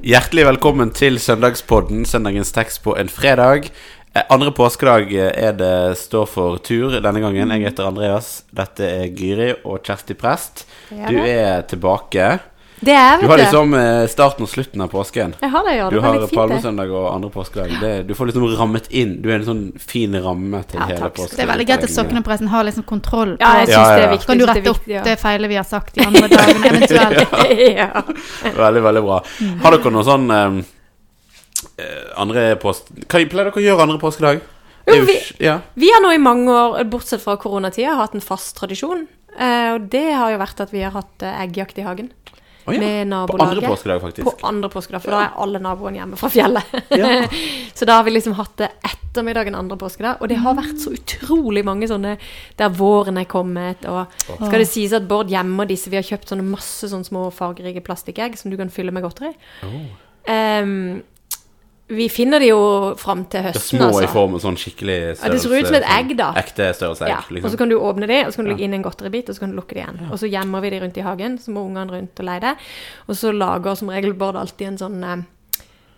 Hjertelig velkommen til Søndagspodden, søndagens tekst på en fredag. Eh, Andre påskedag eh, er det står for tur denne gangen. Jeg heter Andreas. Dette er Gyri og Kjersti Prest. Du er tilbake. Det er, Du har liksom eh, starten og slutten av påsken. Jeg har det, ja. Det du har palmesøndag og andre påskedag. Det, du får liksom rammet inn. Du er en sånn fin ramme til Ja, hele takk. påsken. Det er veldig greit at soknepresten har liksom kontroll på Ja, jeg synes syns ja, det er viktig. Kan du rette opp det feilet vi har sagt de andre dagene, eventuelt. ja. Veldig, veldig bra. Har dere noe sånn eh, eh, andre påsk... Hva pleier dere å gjøre andre påskedag? Jo, vi- ja. Vi har nå i mange år, bortsett fra koronatida, hatt en fast tradisjon. Eh, og det har jo vært at vi har hatt eh, eggjakt i hagen. Å ja. Med På andre påskedag, faktisk. På andre påskedag, for da er alle naboene hjemme fra fjellet. Ja. så da har vi liksom hatt det ettermiddagen andre påskedag. Og det har vært så utrolig mange sånne der våren er kommet. Og skal det sies at Bård gjemmer disse Vi har kjøpt sånne masse sånne små fargerike plastikkegg som du kan fylle med godteri. Em, vi finner de jo fram til Det er høsten, små altså. i form og sånn skikkelig størrelse. Ja, det ser ut som et sånn egg, da. Ekte størrelse egg, Ja, og så liksom. kan du åpne de, og så kan du Ja. legge inn en godteribit, og så kan du lukke de igjen. Og så gjemmer vi de rundt i hagen, så må ungene rundt og leie. det. Og så lager som regel Bård alltid en sånn eh,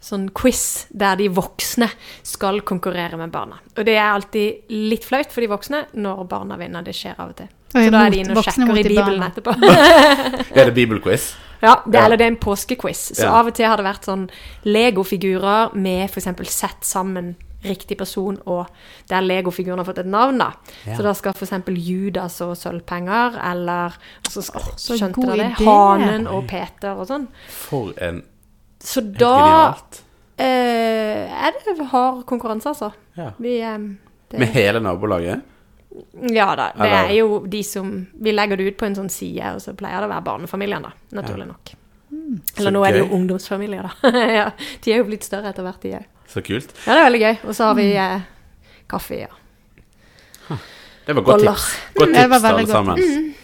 Sånn quiz der de voksne skal konkurrere med barna. Og det er alltid litt flaut for de voksne når barna vinner. Det skjer av og til. Så da er de inne og sjekker i Bibelen barna. etterpå. Er det bibelquiz? Ja, det, eller det er en påskequiz. Så Ja. av og til har det vært sånn legofigurer med f.eks. sett sammen riktig person, og der legofiguren har fått et navn, da. Ja. Så da skal f.eks. Judas og sølvpenger, eller så skal, så Skjønte dere det? idé. Hanen og Peter og sånn. For en Så da eh, er det hard konkurranse, altså. Ja. Vi eh, det, Med hele nabolaget? Ja da. Det er jo de som Vi legger det ut på en sånn side, og så pleier det å være barnefamilien, da. Naturlig nok. Eller Så nå er det jo ungdomsfamilier, da. ja, de er jo blitt større etter hvert, de òg. Så kult. Ja, det er veldig gøy. Og så har vi eh, kaffe, ja. Det var godt tips. Godt Det var tips til alle sammen.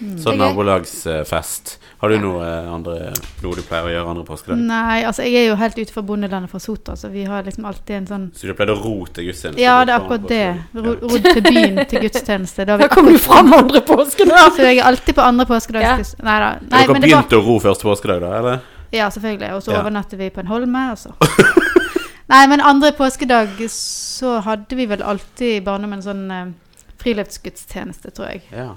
Mm. Sånn er gøy. nabolagsfest. Har du noe eh, andre Noe du pleier å gjøre andre påskedag? Nei, altså jeg er jo helt ute fra bondelandet fra Sota, så vi har liksom alltid en sånn Så du pleide å ro til gudstjeneste? Ja, det er akkurat det. Ro- til byen til gudstjeneste. Da Da kommer du fram andre påskedag! Så jeg er alltid på andre påskedag. Ja. Nei da. Nei, Dere men det begynte å ro første påskedag, da? eller? Ja, selvfølgelig. Og så Ja. overnatter vi på en holme, og så Nei, men andre påskedag så hadde vi vel alltid barndommen sånn eh, friluftsgudstjeneste, tror jeg. Ja.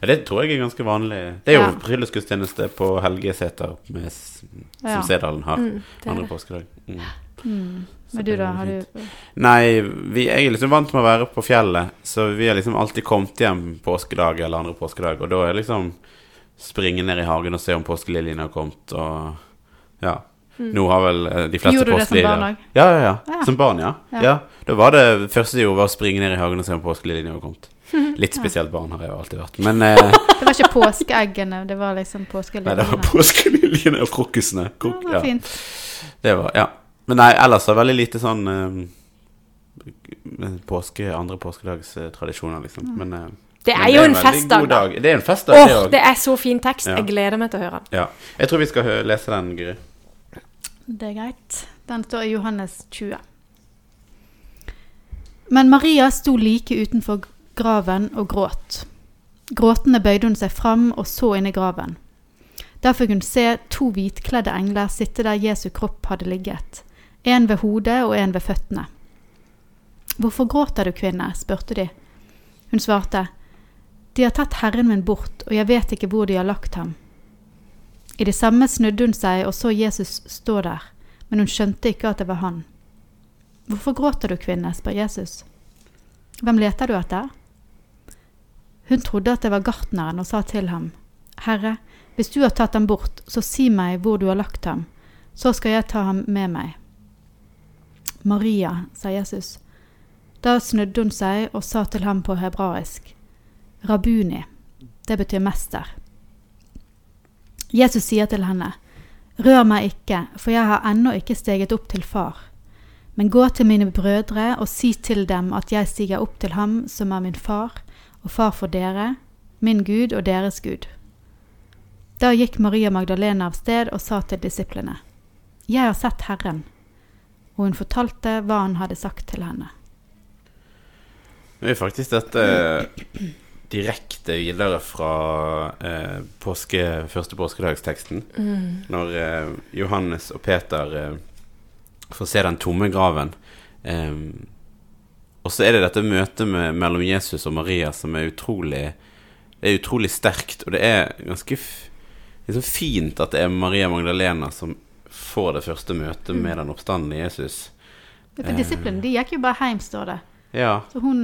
ja. Det tror jeg er ganske vanlig. Det er jo Ja. friluftsgudstjeneste på Helgeseter med, som Ja. Sedalen har. Mm, Andre påskedag. Mm. Mm. Men du, da? Har du Nei, vi, jeg er liksom vant med å være på fjellet, så vi har liksom alltid kommet hjem påskedag eller andre påskedag, og da er liksom springe ned i hagen og se om påskeliljene har kommet, og ja. Nå har vel eh, de fleste Mm. Gjorde du det som barn òg? Ja, ja, ja, Ja. Som barn, ja. Ja. ja. Da var det første jeg gjorde, var å springe ned i hagen og se om påskeliljene var kommet. Litt spesielt barn har jeg jo alltid vært, men eh, Det var ikke påskeeggene, det var liksom Nei, det var påskeliljene. påskeliljene og krokusene. Ja, Krok, det var fint. Det var, ja. Men nei, ellers er det veldig lite sånn eh, påske, andre påskedagstradisjoner, liksom. Men, eh, Det men er jo en en festdag, god da. dag. Det er en festdag, oh, det òg. det er så fin tekst. Ja. Jeg gleder meg til å høre den. Ja. Jeg tror vi skal lese den, Gry. Det er greit. Den står i Johannes 20. Men Maria sto like utenfor graven og gråt. Gråtende bøyde hun seg fram og så inn i graven. Der fikk hun se to hvitkledde engler sitte der Jesu kropp hadde ligget, en ved hodet og en ved føttene. Hvorfor gråter du, kvinne? spurte de. Hun svarte, De har tatt Herren min bort, og jeg vet ikke hvor de har lagt ham. I det samme snudde hun seg og så Jesus stå der, men hun skjønte ikke at det var han. Hvorfor gråter du, kvinne? spør Jesus. Hvem leter du etter? Hun trodde at det var gartneren og sa til ham, Herre, hvis du har tatt ham bort, så si meg hvor du har lagt ham, så skal jeg ta ham med meg. Maria, sa Jesus. Da snudde hun seg og sa til ham på hebraisk, Rabuni, det betyr mester. Jesus sier til henne, Rør meg ikke, for jeg har ennå ikke steget opp til far. Men gå til mine brødre og si til dem at jeg stiger opp til ham som er min far, og far for dere, min Gud og deres Gud. Da gikk Maria Magdalena av sted og sa til disiplene, Jeg har sett Herren. Og hun fortalte hva han hadde sagt til henne. Det er faktisk dette direkte videre fra eh, påske, første påskedagsteksten. Når eh, Johannes og Peter eh, får se den tomme graven. Eh, og så er det dette møtet med, mellom Jesus og Maria som er utrolig Det er utrolig sterkt, og det er ganske liksom fint at det er Maria Magdalena som får det første møtet med den oppstandende Jesus. For disiplene de gikk jo bare hjem, står det. Ja, Så hun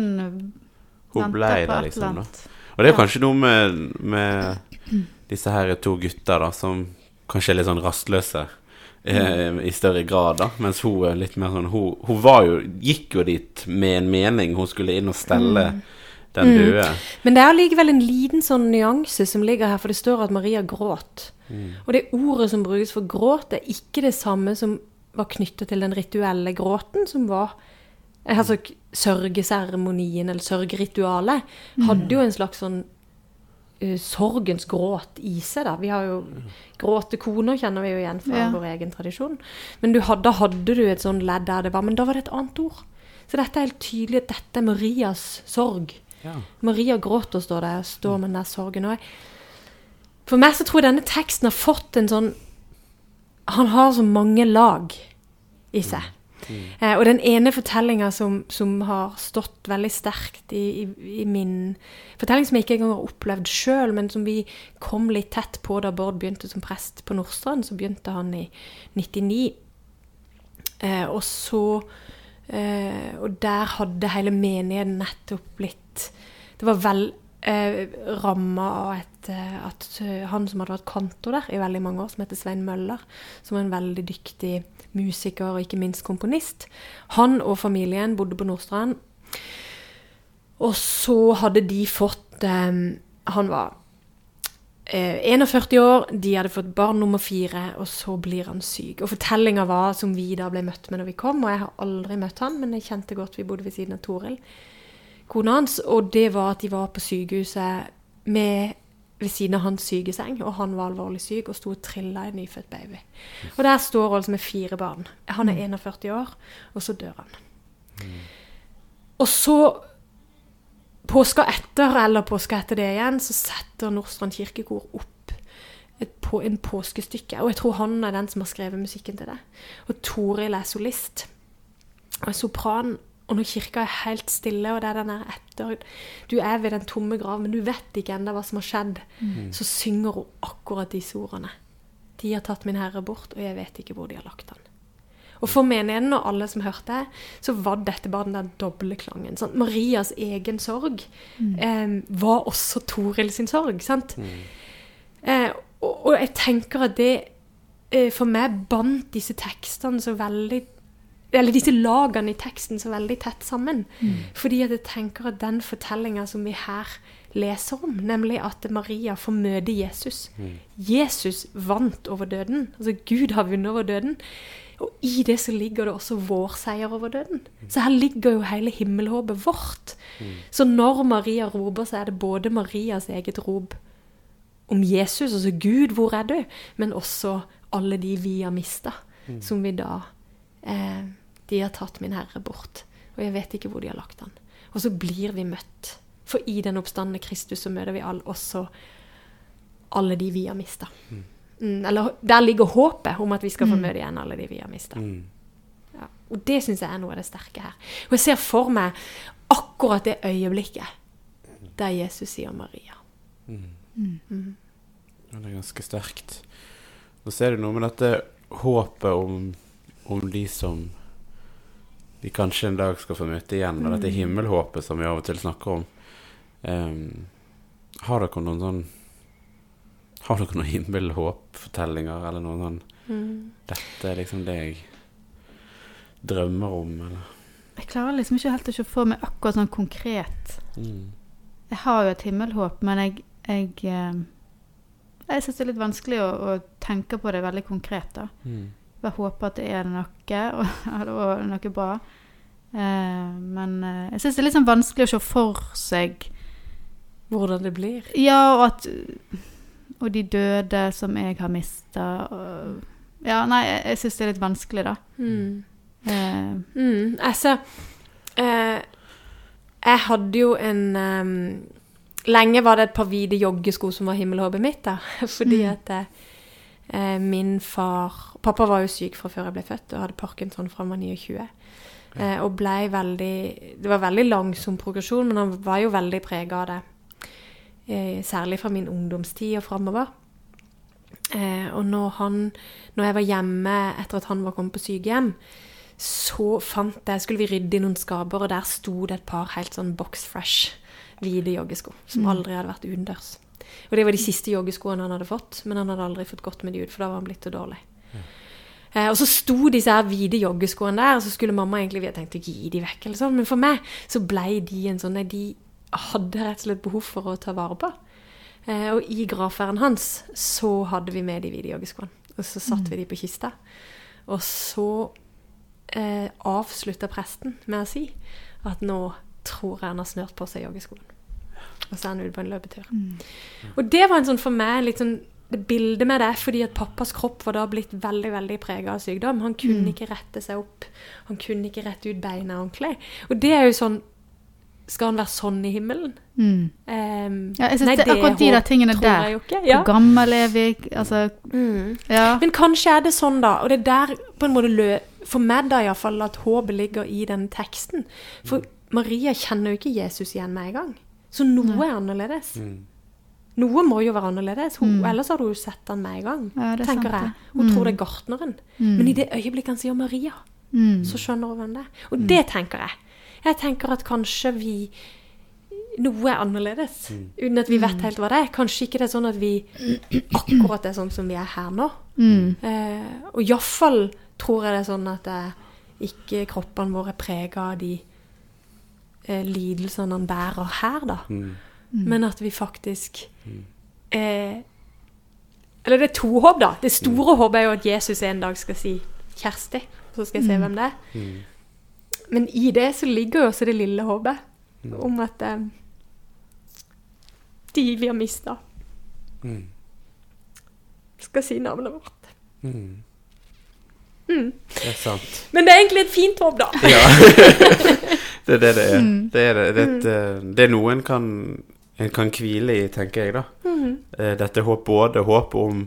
hun ble der, liksom. da. Og det er Ja. kanskje noe med, med disse her to gutta da, som kanskje er litt sånn rastløse eh, i større grad, da. Mens hun er litt mer sånn Hun, hun var jo, gikk jo dit med en mening. Hun skulle inn og stelle den Mm. Men det er likevel en liten sånn nyanse som ligger her, for det står at Maria gråt. Og det ordet som brukes for gråt, er ikke det samme som var knytta til den rituelle gråten, som var Altså sørgeseremonien eller sørgeritualet hadde jo en slags sånn eh, sorgens gråt i seg, da. Vi har jo Gråtekoner kjenner vi jo igjen fra Ja. vår egen tradisjon. Men du hadde, da hadde du et sånn ledd der det var Men da var det et annet ord. Så dette er helt tydelig at dette er Marias sorg. Ja. Maria gråter, står det. og står med den der sorgen. Og jeg, for meg så tror jeg denne teksten har fått en sånn Han har så mange lag i seg. Eh, og den ene fortellinga som, som har stått veldig sterkt i, i, i min Fortelling som jeg ikke engang har opplevd sjøl, men som vi kom litt tett på da Bård begynte som prest på Nordstrand. Så begynte han i 99. Eh, og så eh, Og der hadde hele menigheten nettopp blitt Det var vel eh, ramma av et, eh, at eh, han som hadde vært kantor der i veldig mange år, som heter Svein Møller, som var en veldig dyktig musiker og ikke minst komponist, han og familien bodde på Nordstrand. Og så hadde de fått eh, Han var eh, 41 år, de hadde fått barn nummer fire, og så blir han syk. Og fortellinga var, som vi da ble møtt med når vi kom, og jeg har aldri møtt han, men jeg kjente godt vi bodde ved siden av Toril, kona hans, og det var at de var på sykehuset med ved siden av hans sykeseng, og han var alvorlig syk og sto og trilla en nyfødt baby. Og der står altså med fire barn. Han er 41 år, og så dør han. Og så Påska etter, eller påska etter det igjen, så setter Nordstrand kirkekor opp et på, en påskestykke. Og jeg tror han er den som har skrevet musikken til det. Og Toril er solist og er sopran. Og når kirka er helt stille, og det er den der etter Du er ved den tomme grav, men du vet ikke ennå hva som har skjedd. Så synger hun akkurat disse ordene. De har tatt min herre bort, og jeg vet ikke hvor de har lagt han. Og for menigheten og alle som hørte, så var dette bare den der doble klangen. Sant? Marias egen sorg eh, var også Toril sin sorg. sant? Eh, og, og jeg tenker at det eh, for meg bandt disse tekstene så veldig Eller disse lagene i teksten så veldig tett sammen. Fordi at jeg tenker at den fortellinga som vi her leser om, nemlig at Maria får møte Jesus Jesus vant over døden. Altså Gud har vunnet over døden. Og i det så ligger det også vår seier over døden. Så her ligger jo hele himmelhåpet vårt. Så når Maria roper, så er det både Marias eget rop om Jesus, altså Gud, hvor er du? Men også alle de vi har mista, som vi da eh, De har tatt min Herre bort, og jeg vet ikke hvor de har lagt han. Og så blir vi møtt. For i den oppstandende Kristus så møter vi all, også alle de vi har mista. Mm, eller der ligger håpet om at vi skal få møte igjen alle de vi har mista. Mm. Ja. Og det syns jeg er noe av det sterke her. Og jeg ser for meg akkurat det øyeblikket der Jesus sier Maria. Ja, det er ganske sterkt. Og så er det noe med dette håpet om, om de som vi kanskje en dag skal få møte igjen, og dette himmelhåpet som vi av og til snakker om. Um, har dere noen sånn Har dere noen himmelhåpfortellinger, eller noen sånn Dette er liksom det jeg drømmer om, eller Jeg klarer liksom ikke helt å se for meg akkurat sånn konkret. mm. Jeg har jo et himmelhåp, men jeg Jeg, eh, jeg syns det er litt vanskelig å, å tenke på det veldig konkret. da. Mm. Bare håper at det er noe, og, og noe bra. Eh, men eh, jeg syns det er litt sånn vanskelig å se for seg Hvordan det blir. Ja, og at Og de døde som jeg har mista. Ja, nei, jeg, jeg syns det er litt vanskelig, da. Mm. Eh, Mm, altså eh, Jeg hadde jo en um, lenge var det et par hvite joggesko som var himmelhåpet mitt, da. Fordi at eh, min far Pappa var jo syk fra før jeg ble født og hadde parkinson fra han var 29. Eh, og blei veldig Det var veldig langsom progresjon, men han var jo veldig prega av det. Eh, særlig fra min ungdomstid og framover. Eh, og når, han, når jeg var hjemme etter at han var kommet på sykehjem, så fant jeg Skulle vi rydde i noen skaper, og der sto det et par helt sånn box fresh hvite joggesko som aldri hadde vært utendørs. Og det var de siste joggeskoene han hadde fått, men han hadde aldri fått gått med de ut, for da var han blitt så dårlig. Eh, og så sto disse her hvite joggeskoene der, og så skulle mamma egentlig vi hadde tenkt å gi de vekk, eller sånn, men for meg så blei de en sånn Nei, de hadde rett og slett behov for å ta vare på. Eh, og i gravferden hans så hadde vi med de hvite joggeskoene. Og så satte vi de på kista. Og så eh, avslutta presten med å si at nå tror jeg han har snørt på seg joggeskoene. Og så er han ute på en løpetur. Og det var en sånn for meg litt sånn det bildet med det, fordi at pappas kropp var da blitt veldig veldig prega av sykdom. Han kunne ikke rette seg opp. Han kunne ikke rette ut beina ordentlig. Og det er jo sånn Skal han være sånn i himmelen? Mm. Um, Ja, jeg synes nei, det, akkurat de der tingene der. Ja. Hvor gammel er vi? Altså, Mm. ja. Men kanskje er det sånn, da. Og det er der på en måte lø For meg, da iallfall, at håpet ligger i den teksten. For Maria kjenner jo ikke Jesus igjen med en gang. Så noe er annerledes. Noe må jo være annerledes. Hun, Ellers hadde hun jo sett den med en gang. Ja, er tenker sant, jeg. Hun Hun tror det er gartneren. Men i det øyeblikket han sier Maria, Mm. så skjønner hun hvem det er. Og det tenker jeg. Jeg tenker at kanskje vi Noe er annerledes, uten at vi vet helt hva det er. Kanskje ikke det er sånn at vi akkurat er sånn som vi er her nå. Mm. Eh, og iallfall tror jeg det er sånn at eh, ikke kroppene våre er prega av de eh, lidelsene han bærer her, da. Men at vi faktisk eh, Eller det er to håp, da. Det store håpet er jo at Jesus en dag skal si 'Kjersti', så skal jeg se hvem det er. Men i det så ligger jo også det lille håpet om at eh, de vi har mista, skal si navnet vårt. Mm. Mm. Det er sant. Men det er egentlig et fint håp, da. Ja. det er det det er. Det er, det, det, er eh, det er noe en kan, en kan hvile i, tenker jeg, da. Eh, Dette håp, både håp om,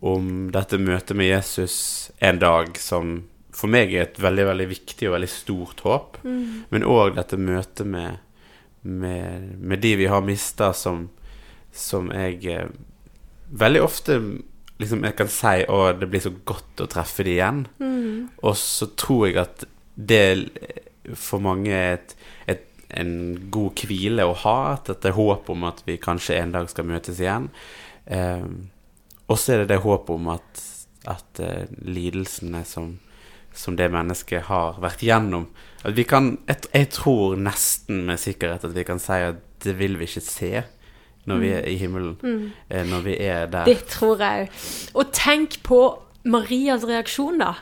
om dette møtet med Jesus en dag, som for meg er et veldig, veldig viktig og veldig stort håp, men òg dette møtet med, med, med de vi har mista, som, som jeg eh, veldig ofte liksom jeg kan si å, det blir så godt å treffe de igjen. Og så tror jeg at det for mange et, et, en god hvile å ha. At det er håp om at vi kanskje en dag skal møtes igjen. Eh, og så er det det håpet om at, at eh, lidelsene som, som det mennesket har vært gjennom At vi kan jeg, jeg tror nesten med sikkerhet at vi kan si at det vil vi ikke se når vi er i himmelen. Eh, når vi er der. Det tror jeg òg. Og tenk på Marias reaksjon, da.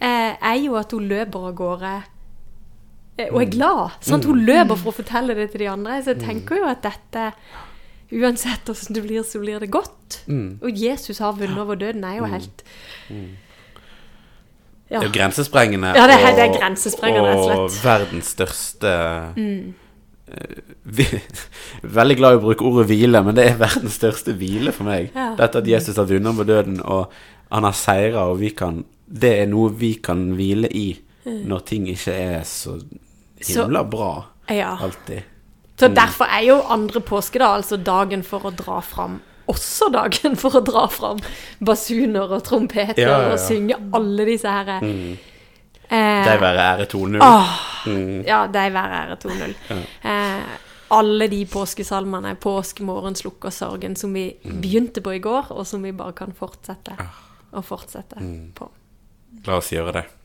Eh, er jo at hun løper av gårde. Eh, og er glad. Sant? Hun løper for å fortelle det til de andre. Så jeg tenker jo at dette Uansett hvordan det blir, så blir det godt. Mm. Og Jesus har vunnet over døden, er jo helt Det er jo grensesprengende. Ja, det er- det er grensesprengende, og Og verdens største mm. vi, Veldig glad i å bruke ordet hvile, men det er verdens største hvile for meg. Ja. Dette at Jesus har vunnet over døden, og han har seira, og vi kan Det er noe vi kan hvile i når ting ikke er så himla bra Ja. alltid. Så derfor er jo andre påske da altså dagen for å dra fram også dagen for å dra fram basuner og trompeter Ja, ja, ja. og synge alle disse her eh, de være ære 2-0. Åh, Mm. Ja, de være ære 2-0. Eh, alle de påskesalmene, 'Påskemorgen slukker sorgen', som vi begynte på i går, og som vi bare kan fortsette og fortsette på. La oss gjøre det.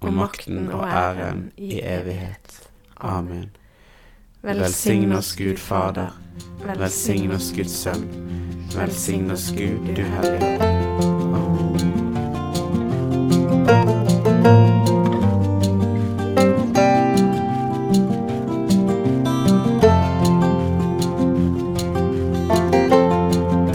og makten og æren i evighet. Amen. Velsign oss Gud Fader. Velsign oss Guds Sønn. Velsign oss Gud, du hellige Ånd.